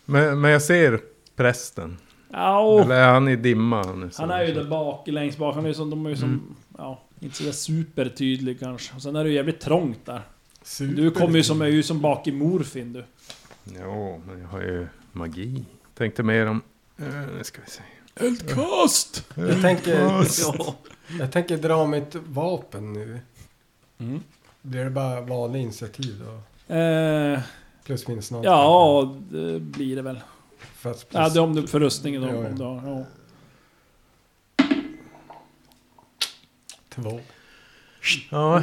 Men, men jag ser prästen. Ja, och Eller är han i dimma nu? han är ju där bak, längst bak. Han är ju som, de är ju som... Ja, inte sådär supertydlig kanske. Och sen är det ju jävligt trångt där. Du kommer ju som, är ju som bak i morfin du. Jo, men jag har ju magi. Tänkte mer om... Uh, nu ska vi se. Eldkast! Jag tänker, ja. jag tänker dra mitt vapen nu. Mm. Blir det bara vanlig initiativ då? Eh, Plus minus noll. ja, det blir det väl. För att Ja, det är om du för rustningen då. Ja, ja. Ja. Två. Ja,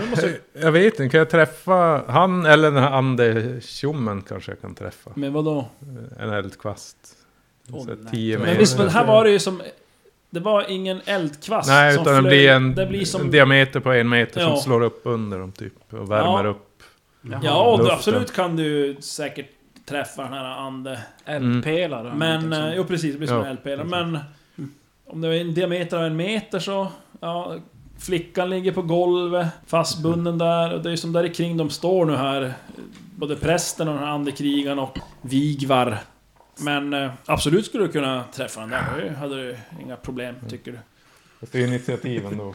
jag vet inte. Kan jag träffa han eller den här andetjommen kanske jag kan träffa? Men vadå? En eldkvast. Åh, Så tio Men visst, men här var det ju som... Det var ingen eldkvast Nej, som utan det flög. blir en, Det blir som... en diameter på en meter Ja. som slår upp under dem typ. Och värmer Ja. upp. Ja, och absolut kan du säkert träffa den här ande... Eldpelare. Men... liksom. eh, Jo, precis. Det blir som Ja, en eldpelare. Men... Om det är en diameter av en meter så... Ja, flickan ligger på golvet, fastbunden där. Och det är som där kring de står nu här. Både prästen och den här andekrigaren och Vigvar. Men eh, absolut skulle du kunna träffa den där. Det hade du inga problem, tycker du. Fast det är initiativen då.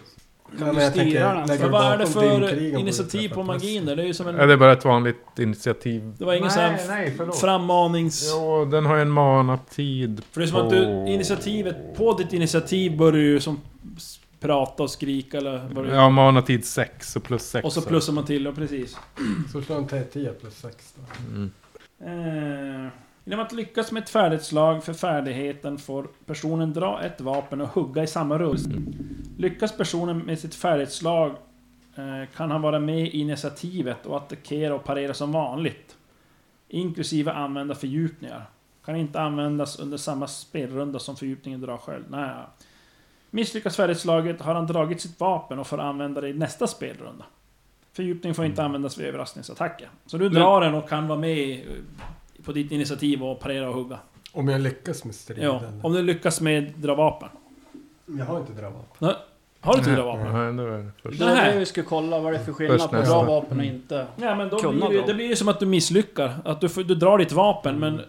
Ja, men jag tänker, lägger vad är det för initiativ på magin där? Det är ju som en... Ja, det är bara ett vanligt initiativ. Det var ingen sån här frammanings... Jo, den har ju en manatid. För det är som att du, initiativet, på ditt initiativ börjar du ju som prata och skrika eller vad du, Ja, manatid 6 och plus 6. Och så plussar man till, ja precis. Så slår en T10 plus 6 då. Mm. Eh, genom att lyckas med ett färdighetslag för färdigheten får personen dra ett vapen och hugga i samma rull. Lyckas personen med sitt färdighetslag eh, kan han vara med i initiativet och attackera och parera som vanligt. Inklusive använda fördjupningar. Kan inte användas under samma spelrunda som fördjupningen drar själv. Nej. Misslyckas färdighetslaget har han dragit sitt vapen och får använda det i nästa spelrunda. Fördjupning får inte användas vid överraskningsattacker. Så du drar den och kan vara med på ditt initiativ och parera och hugga. Om jag lyckas med striden. Ja, om du lyckas med dra vapen. Jag har inte dra vapen. Nej, Har du inte dra vapen? Nej, då är det först. Det var Nej. det vi skulle kolla, vad det är för skillnad på bra vapen och inte. Ja men då Kunna blir det, dra. det blir ju som att du misslyckar. Att du, får, du drar ditt vapen men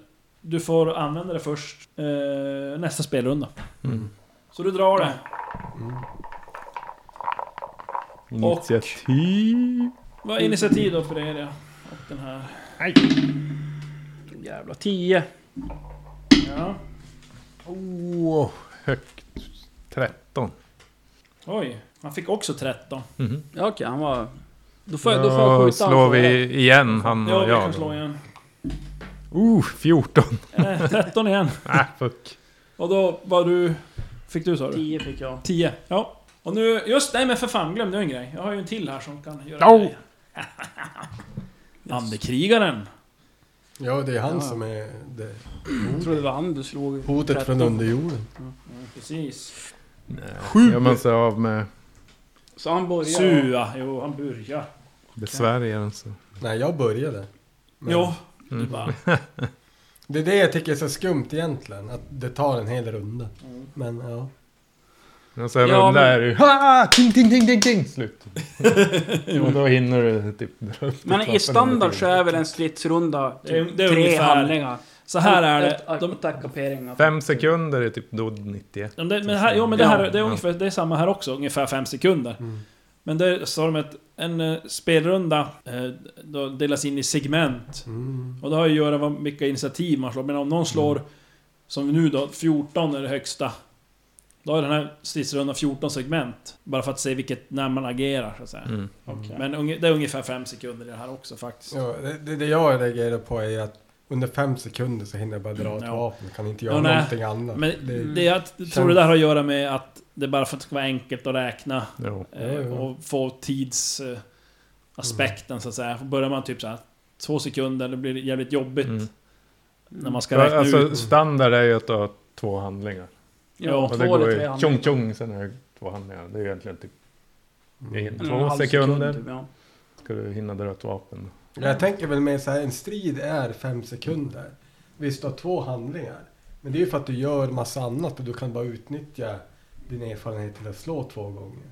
du får använda det först eh, nästa spelrunda. Mm. Så du drar det. Initiativ. Vad är initiativ då för er? Ja? Och den här. Jävla 10. Ja. Oh, högt. 13. Oj, han fick också 13. Mhm. Ja, okej, han var... Då får jag, då får jag skjuta han slår vi igen han Ja, och vi jag. kan slå igen. Oh, 14. Eh, 13 igen. Äh, fuck. Och då var du... Fick du sa du? 10 fick jag. 10. Ja. Och nu... Just det, men för fan glömde jag en grej. Jag har ju en till här som kan göra Oh. grejer. Andekrigaren. Ja, det är han Ja. som är det Jag trodde det var han du slog. hotet 13. från underjorden. Precis. Nej, Gör man sig av med Så han börjar... Sua. Jo, han börjar. så. Nej, jag började. Men Jo. Du Mm. bara... Det är det jag tycker är så skumt egentligen. Att det tar en hel runda. Men ja. Och sen Ja, men- är det. Ha! Ting, ting, ting, ting, ting! Slut. och då hinner du typ Men i standard så är väl en stridsrunda Det är- typ det är tre ungefär- handlingar. Så här är det. De, De. Fem sekunder är typ Dodd 91. Ja, det, men här, jo men det här det är ungefär, det är samma här också, ungefär fem sekunder. Mm. Men där sa de att en eh, spelrunda eh, då delas in i segment. Mm. Och det har ju att göra med vilka initiativ man slår. Men om någon slår, som nu då, 14 är det högsta. Då är den här stridsrundan 14 segment. Bara för att se vilket, när man agerar så att säga. Mm. Men unge, det är ungefär fem sekunder i det här också faktiskt. Ja, det, det, det jag reagerar på är att under fem sekunder så hinner jag bara dra ett Ja. vapen. Kan inte göra Ja, någonting annat. Men det, det, jag tror det där har att göra med att det bara för att det ska vara enkelt att räkna. Jo. Eh, Ja, ja. och få tids... Eh, aspekten så att säga. Börjar man typ så här två sekunder, det blir jävligt jobbigt. Mm. När man ska Ja, räkna alltså, ut. standard är ju att du har två handlingar. Ja, Och två det går eller tre ju handlingar. tjong tjong, sen är det två handlingar. Det är egentligen typ en två halv sekunder. sekund, typ, ja. Ska du hinna dra ett vapen. Jag tänker väl mer så här, en strid är fem sekunder. Visst, du har två handlingar. Men det är ju för att du gör massa annat och du kan bara utnyttja din erfarenhet till att slå två gånger.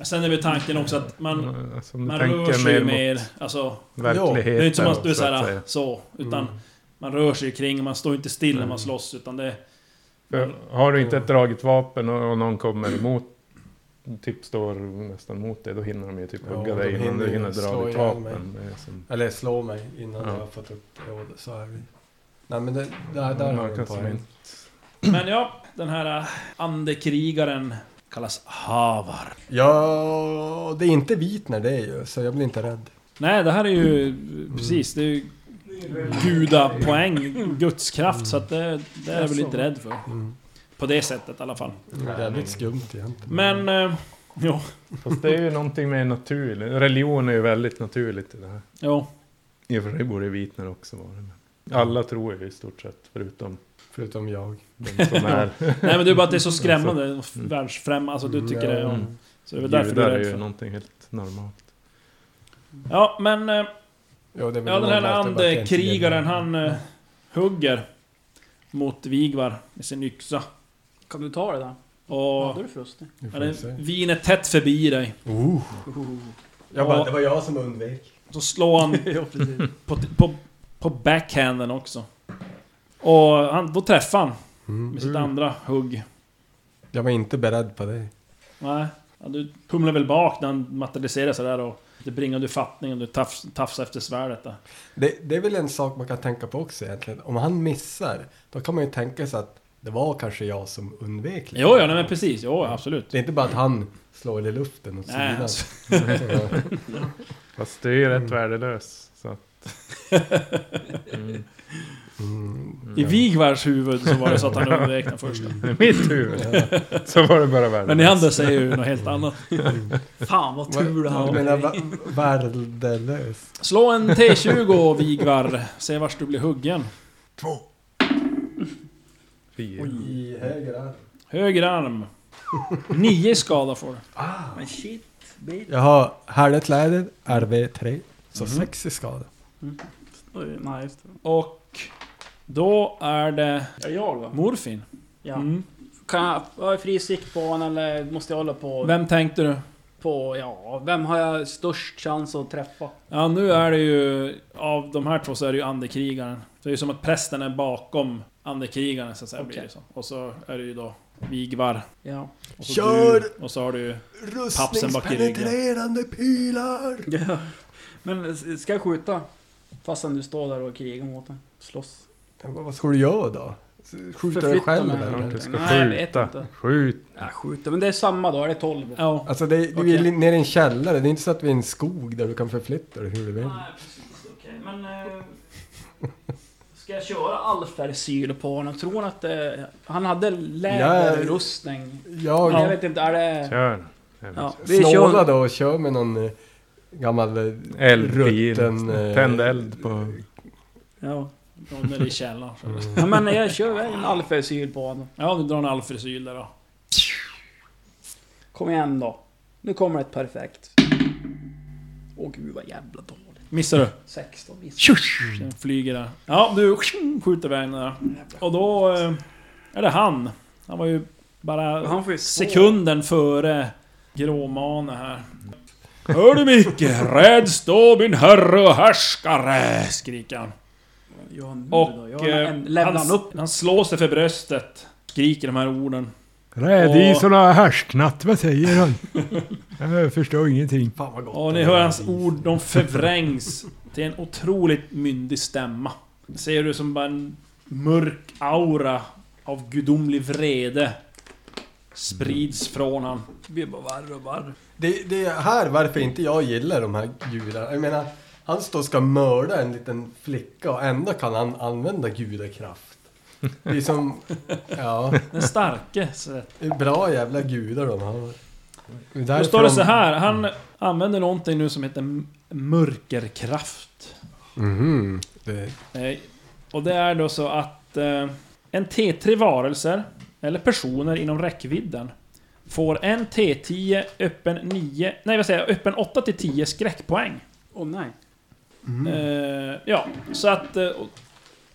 Sen är väl tanken också att man, Alltså, om du man rör sig mer mer... Alltså, verkligheten. det är inte som att du är så såhär säga. så, utan Mm. man rör sig kring, man står inte still när man Mm. slåss, utan det... För har du inte ett draget vapen och, någon kommer emot, typ står nästan mot dig, då hinner de ju typ Ja, hugga de dig innan hinner du hinner dra ditt vapen. Som, Eller slå mig innan Ja. jag har fått upp ja, det- så är det. Nej men det, där, där har du en poäng. inte- Men ja, den här äh, andekrigaren kallas Havar. Ja, det är inte vit när det är ju, så jag blir inte rädd. Nej, det här är ju... Precis, det är ju gudapoäng, gudskraft, så att det, det är jag väl inte rädd för. Mm. På det sättet i alla fall. Det är jävligt skumt egentligen. Men... Eh, jo, Fast det är ju någonting mer naturligt. Religion är ju väldigt naturligt i det här. jo. I och för sig borde vitner också vara det. Alla tror ju i stort sett, förutom Förutom jag. som är Nej men det är bara att det är så skrämmande, och världsfrämmande, alltså du tycker det Ja. Så det är väl därför du judar är är rädd ju för. någonting helt normalt. Ja men... Eh, Ja, det ja den här gillar- han eh, hugger mot Vigvar med sin yxa. Kan du ta det där? Och... är du frustig. Vi får Ja, det se. viner tätt förbi dig. Oh. Jag bara, det var jag som undvek. Så slår han på, på, på backhanden också. Och han, då träffar han med sitt Mm. andra hugg. Jag var inte beredd på det. Nej, ja, du humlar väl bak när han materialiserar sig där och det bringar du fattning och du tafs, tafsar efter svärdet det. Det är väl en sak man kan tänka på också egentligen. Om han missar, då kan man ju tänka sig att det var kanske jag som undvek lite. Jo, ja, nej, men precis. Jo, absolut. Det är inte bara att han slår i luften Nej, sidan. alltså, Fast det är ju rätt Mm. värdelös. Så att, mm. Mm. I Vigvars huvud så var det så att han den första. I mitt huvud så var det bara värdelöst. Men ni andra säger ju något helt annat. Fan vad tur det Jag hade menar blivit. va- värdelös. Slå en T20 Vigvar. Se vars du blir huggen. Fy. I höger arm. Höger arm. Nio skada får du. Men shit. baby. Jag har härligt RV3. Så sex i skada. Oj, Nej, just det. Och då är det Är det jag va? morfin. Ja. Mm. Kan jag, har jag fri sikt på honom eller måste jag hålla på... Vem tänkte du? På, ja, vem har jag störst chans att träffa? Ja, nu är det ju... Av de här två så är det ju andekrigaren. Det är ju som att prästen är bakom andekrigaren så att säga. Okej. Blir det så. Och så är det ju då Vigvar. Ja. Och så Kör! Du, och så har du ju... Pappsen bak i ryggen. Rustningspenetrerande pilar! ja. Men ska jag skjuta? Fastän du står där och krigar mot den? Slåss? Vad- Vad ska du göra då? Skjuta dig Förflytta själv mig. eller? Du ska Nej, jag vet skjuta. inte. Skjut. Ja, skjuta. Men det är samma då, är det 12? Ja. Alltså det, du Okej. är nere i en källare, det är inte så att vi är i en skog där du kan förflytta dig hur du vill. Nej, precis. Okej, men... Eh, ska jag köra Alfersyl på honom? Tror han att det, Han hade läderrustning. Jag Jag vet inte, är det... Kör. Ja, vi snåla kör... då och kör med någon eh, gammal eh, Eldpil. rutten... eh, Tänd eld på... Ja. Någon nere i källaren. ja, men jag kör en Alfersyl på honom. Ja, du drar en alfrisyl där då. Kom igen då. Nu kommer ett perfekt. Åh gud vad jävla dåligt. Missar du? 16 visst. Den flyger där. Ja, du skjuter iväg den där. Och då eh, är det han. Han var ju bara Han får ju sekunden före Gråmane här. Hör du Micke? Räds då min herre och härskare! Skriker han. Gör han nu Och då? Gör han, lämnar han, han upp? han slår sig för bröstet. Skriker de här orden. Rädisorna har härsknat, vad säger han? Jag förstår ingenting. Fan vad gott. Och ni hör hans ord, de förvrängs till en otroligt myndig stämma. Ser du som bara en mörk aura av gudomlig vrede sprids från han. Det blir bara värre och värre. Det, det är här varför inte jag gillar de här gudarna. Jag menar, han står och ska mörda en liten flicka och ändå kan han använda gudakraft. Det är som, ja, Den starke. Så. det är bra jävla gudar de har. Det är Då står det de- så här, han använder någonting nu som heter mörkerkraft. Mhm. Det, Eh, Och det är då så att eh, en T3 varelser, eller personer inom räckvidden, får en T10 öppen 9, nej vad säger jag, öppen 8 till 10 skräckpoäng. Åh nej. Eh, ja, så att... Eh,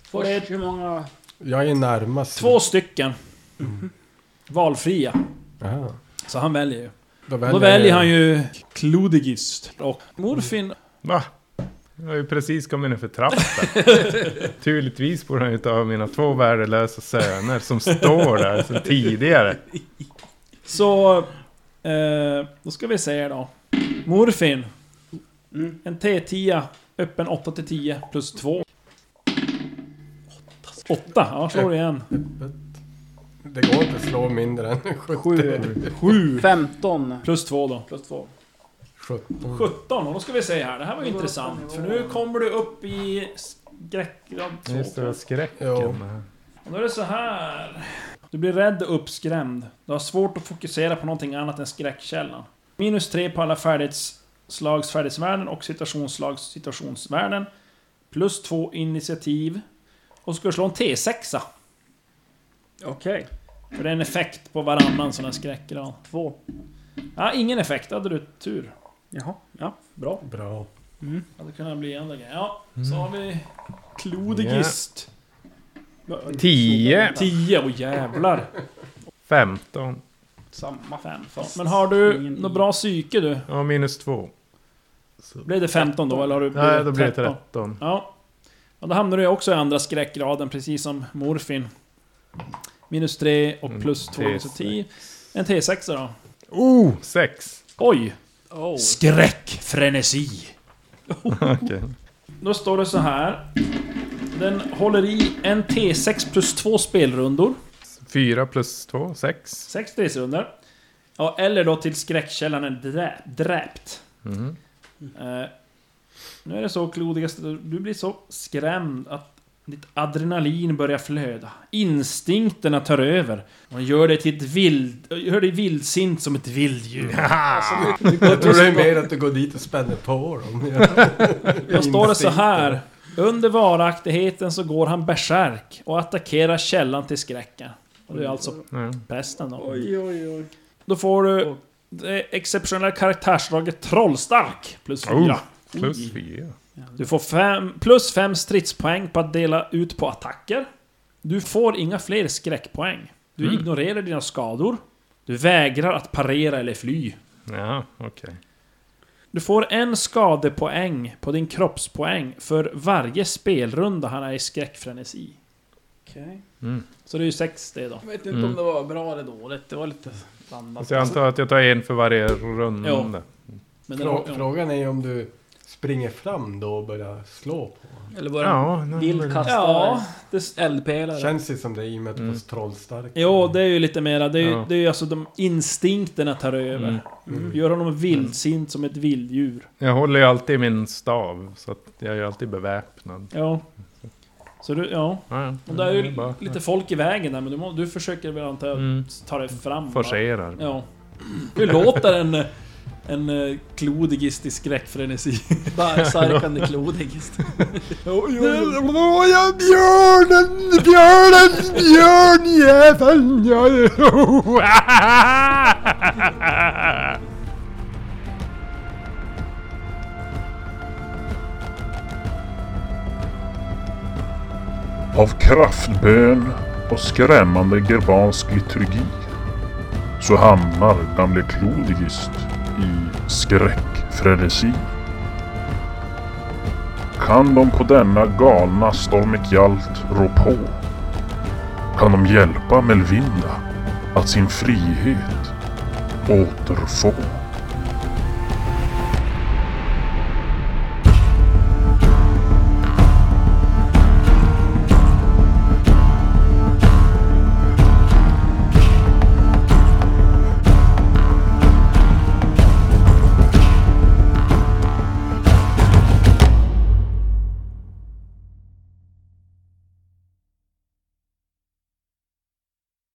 Först hur många... jag är närmast. två stycken valfria. Aha. Så han väljer ju. Då Då väljer han ju Klodigist och Morfin. Va? Jag har ju precis kommit ner för trappan. Naturligtvis borde han ju ta mina två värdelösa söner som står där sedan tidigare. Så... Eh, då ska vi se då. Morfin. Mm. En T10 öppen 8 till 10 plus 2. 8, ja slår du igen. Det går inte att slå mindre än 70. 7 15 plus 2 då. plus 2. 17. 17, och då ska vi se här. Det här var ju intressant. För nu kommer du upp i skräckgrad 2. Just det, skräcken. Jo. Och då är det så här. Du blir rädd och uppskrämd. Du har svårt att fokusera på någonting annat än skräckkällan. Minus 3 på alla färdighetsslags färdighetsvärden och situationsslags situationsvärden. Plus 2 initiativ. Och så ska du slå en T6. Okej. För det är en effekt på varannan sån här skräckgrad. Två. Ja, ingen effekt. Hade du tur. Jaha. Ja, bra. Bra. Hade kunnat bli andra grejer. Ja, så har vi... Klodigist. 10, 10, åh jävlar. 15 Samma. Fem. Men har du något bra psyke du? och minus 2. Blev det 15 då eller har du Nej, då blir det 13? 13. Ja. ja. Då hamnar du också i andra skräckgraden precis som morfin. Minus 3 och Mm, plus 2, T6. så 10. En T6 då. Oh! 6. Oj! Oh. Skräckfrenesi. Okej. Då står det så här. Den håller i en T6 plus 2 spelrundor. 4 plus 2, 6. 6 T-runder. Ja, eller då till skräckkällan är drä, dräpt. Mm. Eh, nu är det så klodigast, du blir så skrämd att ditt adrenalin börjar flöda. Instinkterna tar över. Man gör dig till ett vild... Gör dig vildsint som ett vilddjur. Jag tror det är mer att du går dit och spänner på dem. Då står det så här. Under varaktigheten så går han bärsärk och attackerar källan till skräcken. Och det är alltså Ja. prästen då. Oj, oj, oj. Då får du det exceptionella karaktärsdraget Trollstark. Plus 4. Oh, Plus 4. Du får fem, plus 5 stridspoäng på att dela ut på attacker. Du får inga fler skräckpoäng. Du Mm. ignorerar dina skador. Du vägrar att parera eller fly. Ja, okej. Du får en skadepoäng på din kroppspoäng för varje spelrunda han är i skräckfrenesi. Okej. Mm. Så det är ju 6 det då. Jag vet inte Mm. om det var bra eller dåligt. Det var lite blandat. Så jag antar att jag tar en för varje runda. Ja. Men den, Frå, ja. frågan är ju om du springer fram då och börjar slå på. Eller bara Ja, nej, men- Ja, det, eldpelare. Känns ju som det i och med att du Mm. var trollstark. jo, det är ju lite mera... Det är ju, Ja. det är ju alltså de instinkterna tar över. Mm. Mm. Gör honom vildsint som ett vilddjur. Jag håller ju alltid i min stav, så att jag är ju alltid beväpnad. Ja. Så du, ja. Ja, ja. Och det är ju bara lite folk i vägen där, men du, må, du försöker väl antar jag Mm. ta dig fram? forcerar. Ja. Hur låter en, en eh, klodigist i skräckfrenesi? Bärsärkande klodigist. Åh, björnen, björnen, björnjäveln! Av kraftbön och skrämmande germansk liturgi så hamnar gamle Klodigist i skräckfrenesi. Kan de på denna galna stormekjalt rå på? Kan de hjälpa Melvinda att sin frihet återfå?